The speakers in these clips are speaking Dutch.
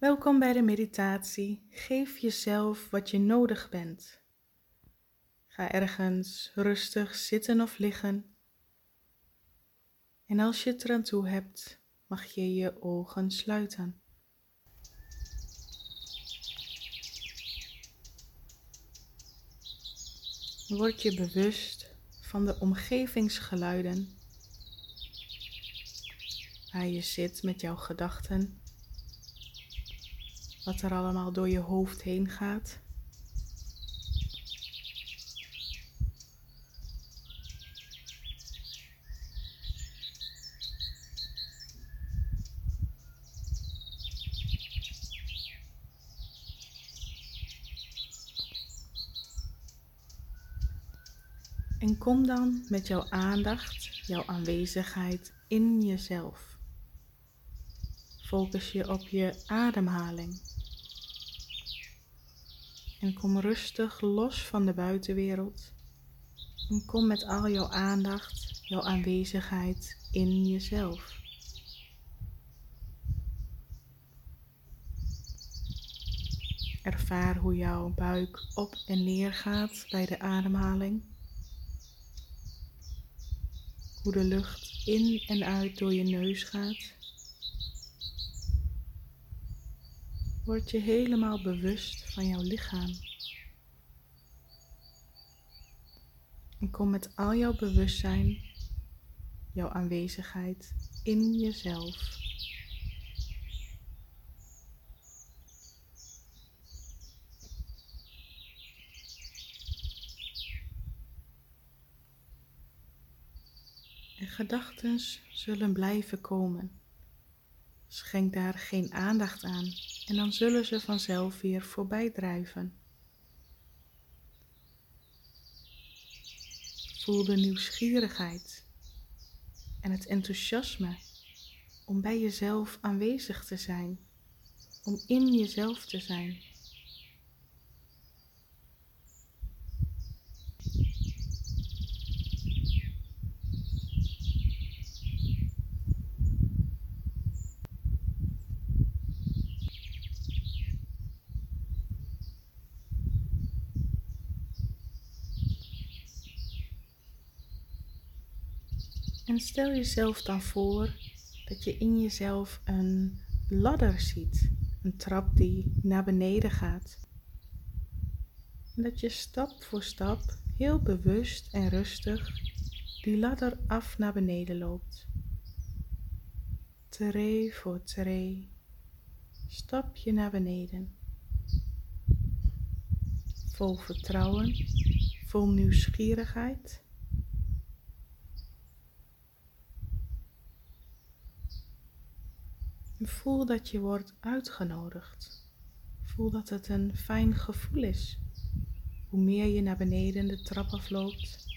Welkom bij de meditatie. Geef jezelf wat je nodig bent. Ga ergens rustig zitten of liggen. En als je het eraan toe hebt, mag je je ogen sluiten. Word je bewust van de omgevingsgeluiden waar je zit met jouw gedachten wat er allemaal door je hoofd heen gaat. En kom dan met jouw aandacht, jouw aanwezigheid in jezelf. Focus je op je ademhaling. En kom rustig los van de buitenwereld. En kom met al jouw aandacht, jouw aanwezigheid in jezelf. Ervaar hoe jouw buik op en neer gaat bij de ademhaling. Hoe de lucht in en uit door je neus gaat. Word je helemaal bewust van jouw lichaam. En kom met al jouw bewustzijn, jouw aanwezigheid in jezelf. En gedachten zullen blijven komen. Schenk daar geen aandacht aan en dan zullen ze vanzelf weer voorbij drijven. Voel de nieuwsgierigheid en het enthousiasme om bij jezelf aanwezig te zijn, om in jezelf te zijn. En stel jezelf dan voor dat je in jezelf een ladder ziet, een trap die naar beneden gaat. En dat je stap voor stap heel bewust en rustig die ladder af naar beneden loopt. Tree voor tree, stapje naar beneden. Vol vertrouwen, vol nieuwsgierigheid voel dat je wordt uitgenodigd. Voel dat het een fijn gevoel is. Hoe meer je naar beneden de trap afloopt,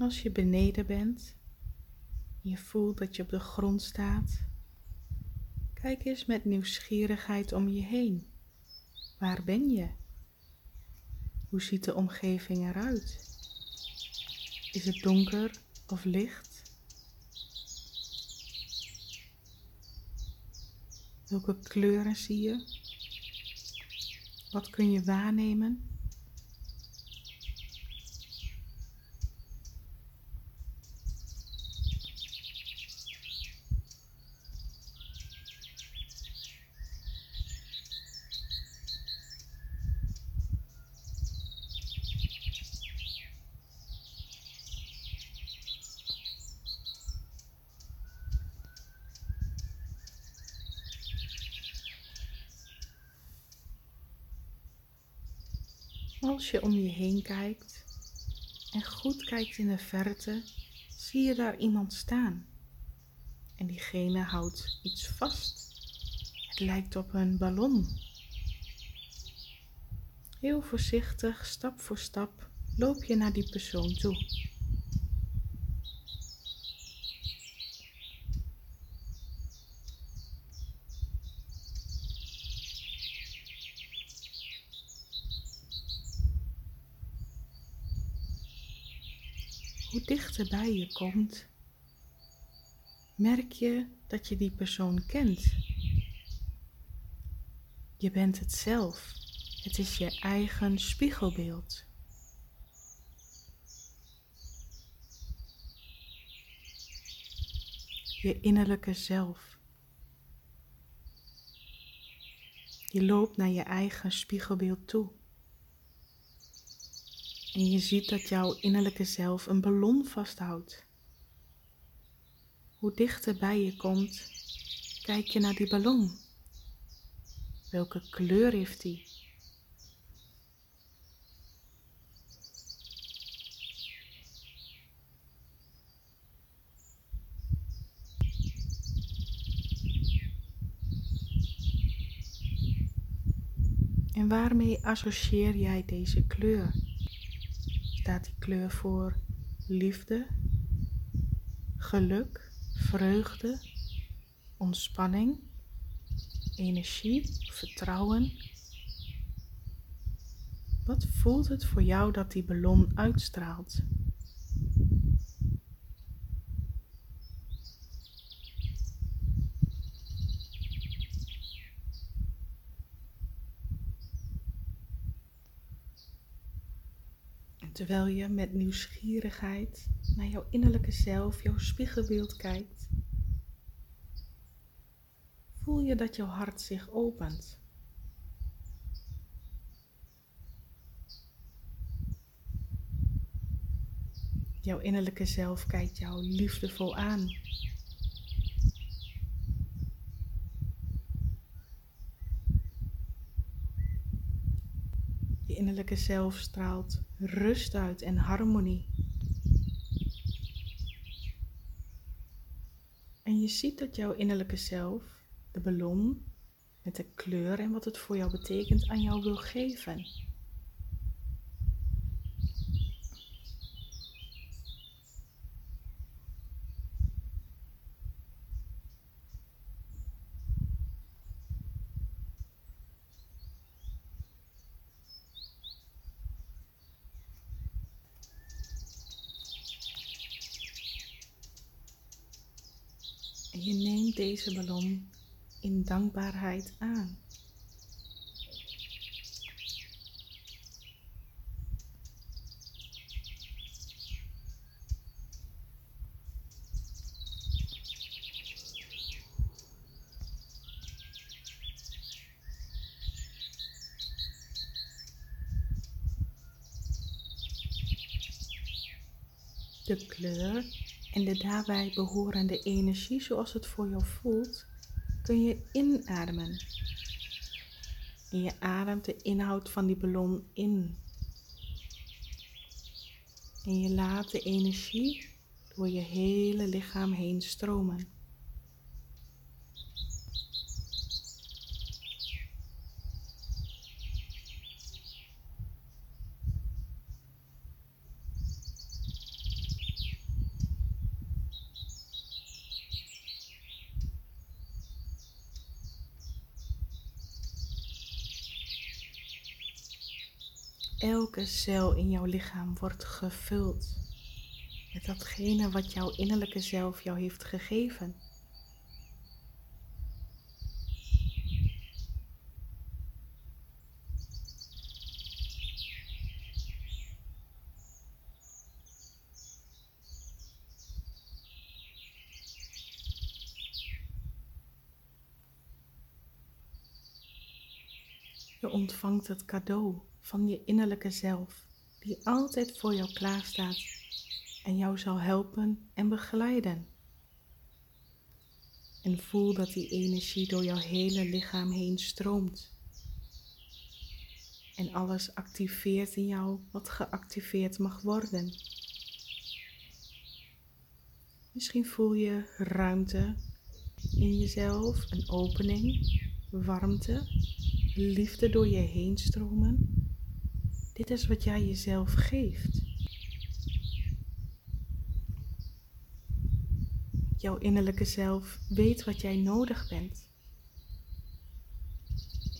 Als je beneden bent en je voelt dat je op de grond staat, kijk eens met nieuwsgierigheid om je heen. Waar ben je? Hoe ziet de omgeving eruit? Is het donker of licht? Welke kleuren zie je? Wat kun je waarnemen? Als je om je heen kijkt en goed kijkt in de verte, zie je daar iemand staan. En diegene houdt iets vast. Het lijkt op een ballon. Heel voorzichtig, stap voor stap, loop je naar die persoon toe. Hoe dichter bij je komt, merk je dat je die persoon kent. Je bent het zelf. Het is je eigen spiegelbeeld. Je innerlijke zelf. Je loopt naar je eigen spiegelbeeld toe. En je ziet dat jouw innerlijke zelf een ballon vasthoudt. Hoe dichter bij je komt, kijk je naar die ballon. Welke kleur heeft die? En waarmee associeer jij deze kleur? Staat die kleur voor liefde, geluk, vreugde, ontspanning, energie, vertrouwen? Wat voelt het voor jou dat die ballon uitstraalt? Terwijl je met nieuwsgierigheid naar jouw innerlijke zelf, jouw spiegelbeeld kijkt, voel je dat jouw hart zich opent. Jouw innerlijke zelf kijkt jou liefdevol aan. Je innerlijke zelf straalt rust uit en harmonie. En je ziet dat jouw innerlijke zelf, de ballon, met de kleur en wat het voor jou betekent, aan jou wil geven. Je neemt deze ballon in dankbaarheid aan. De kleur en de daarbij behorende energie zoals het voor jou voelt, kun je inademen. En je ademt de inhoud van die ballon in. En je laat de energie door je hele lichaam heen stromen. Elke cel in jouw lichaam wordt gevuld met datgene wat jouw innerlijke zelf jou heeft gegeven. Je ontvangt het cadeau van je innerlijke zelf, die altijd voor jou klaarstaat en jou zal helpen en begeleiden. En voel dat die energie door jouw hele lichaam heen stroomt. En alles activeert in jou wat geactiveerd mag worden. Misschien voel je ruimte in jezelf, een opening, warmte, liefde door je heen stromen. Dit is wat jij jezelf geeft. Jouw innerlijke zelf weet wat jij nodig bent.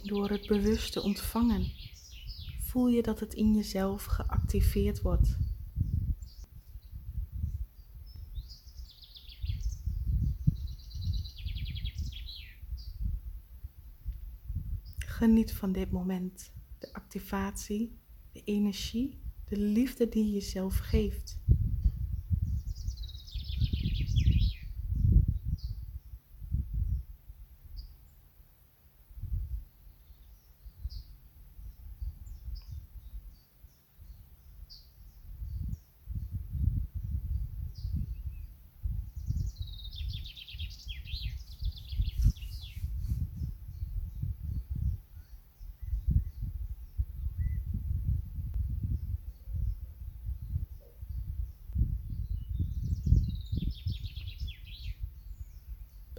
En door het bewust te ontvangen, voel je dat het in jezelf geactiveerd wordt. Geniet van dit moment, de activatie, de energie, de liefde die je jezelf geeft.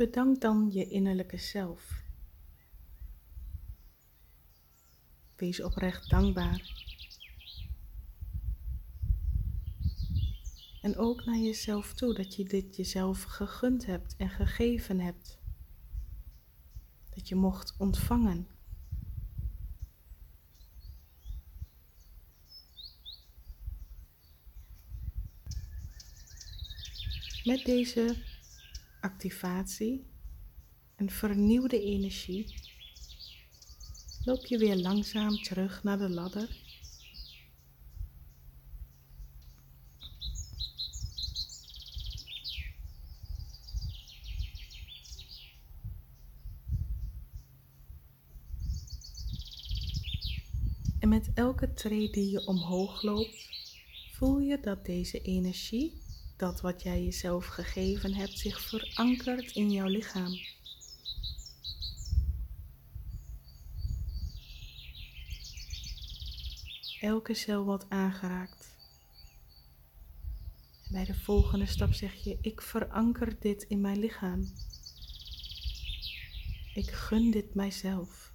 Bedank dan je innerlijke zelf. Wees oprecht dankbaar. En ook naar jezelf toe dat je dit jezelf gegund hebt en gegeven hebt. Dat je mocht ontvangen. Met deze activatie en vernieuwde energie loop je weer langzaam terug naar de ladder. En met elke tree die je omhoog loopt, voel je dat deze energie dat wat jij jezelf gegeven hebt zich verankert in jouw lichaam. Elke cel wordt aangeraakt. En bij de volgende stap zeg je: Ik veranker dit in mijn lichaam. Ik gun dit mijzelf.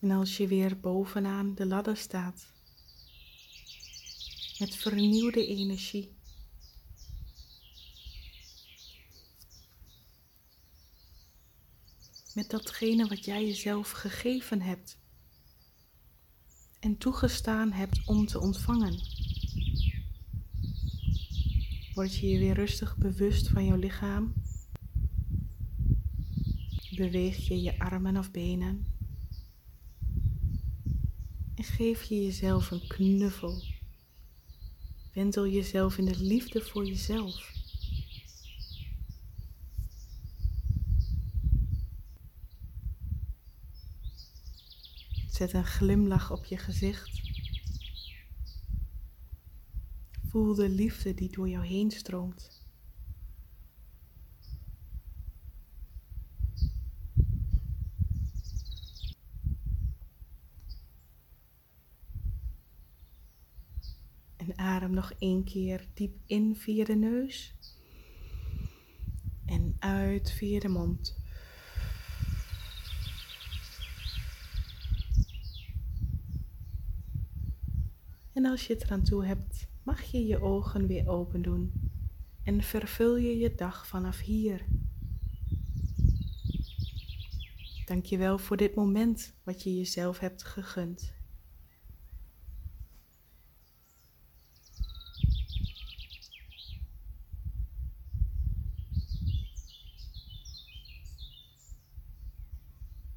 En als je weer bovenaan de ladder staat, met vernieuwde energie, met datgene wat jij jezelf gegeven hebt en toegestaan hebt om te ontvangen. Word je je weer rustig bewust van jouw lichaam? Beweeg je je armen of benen? En geef je jezelf een knuffel. Wendel jezelf in de liefde voor jezelf. Zet een glimlach op je gezicht. Voel de liefde die door jou heen stroomt. En nog één keer diep in via de neus. En uit via de mond. En als je het eraan toe hebt, mag je je ogen weer open doen. En vervul je je dag vanaf hier. Dankjewel voor dit moment wat je jezelf hebt gegund.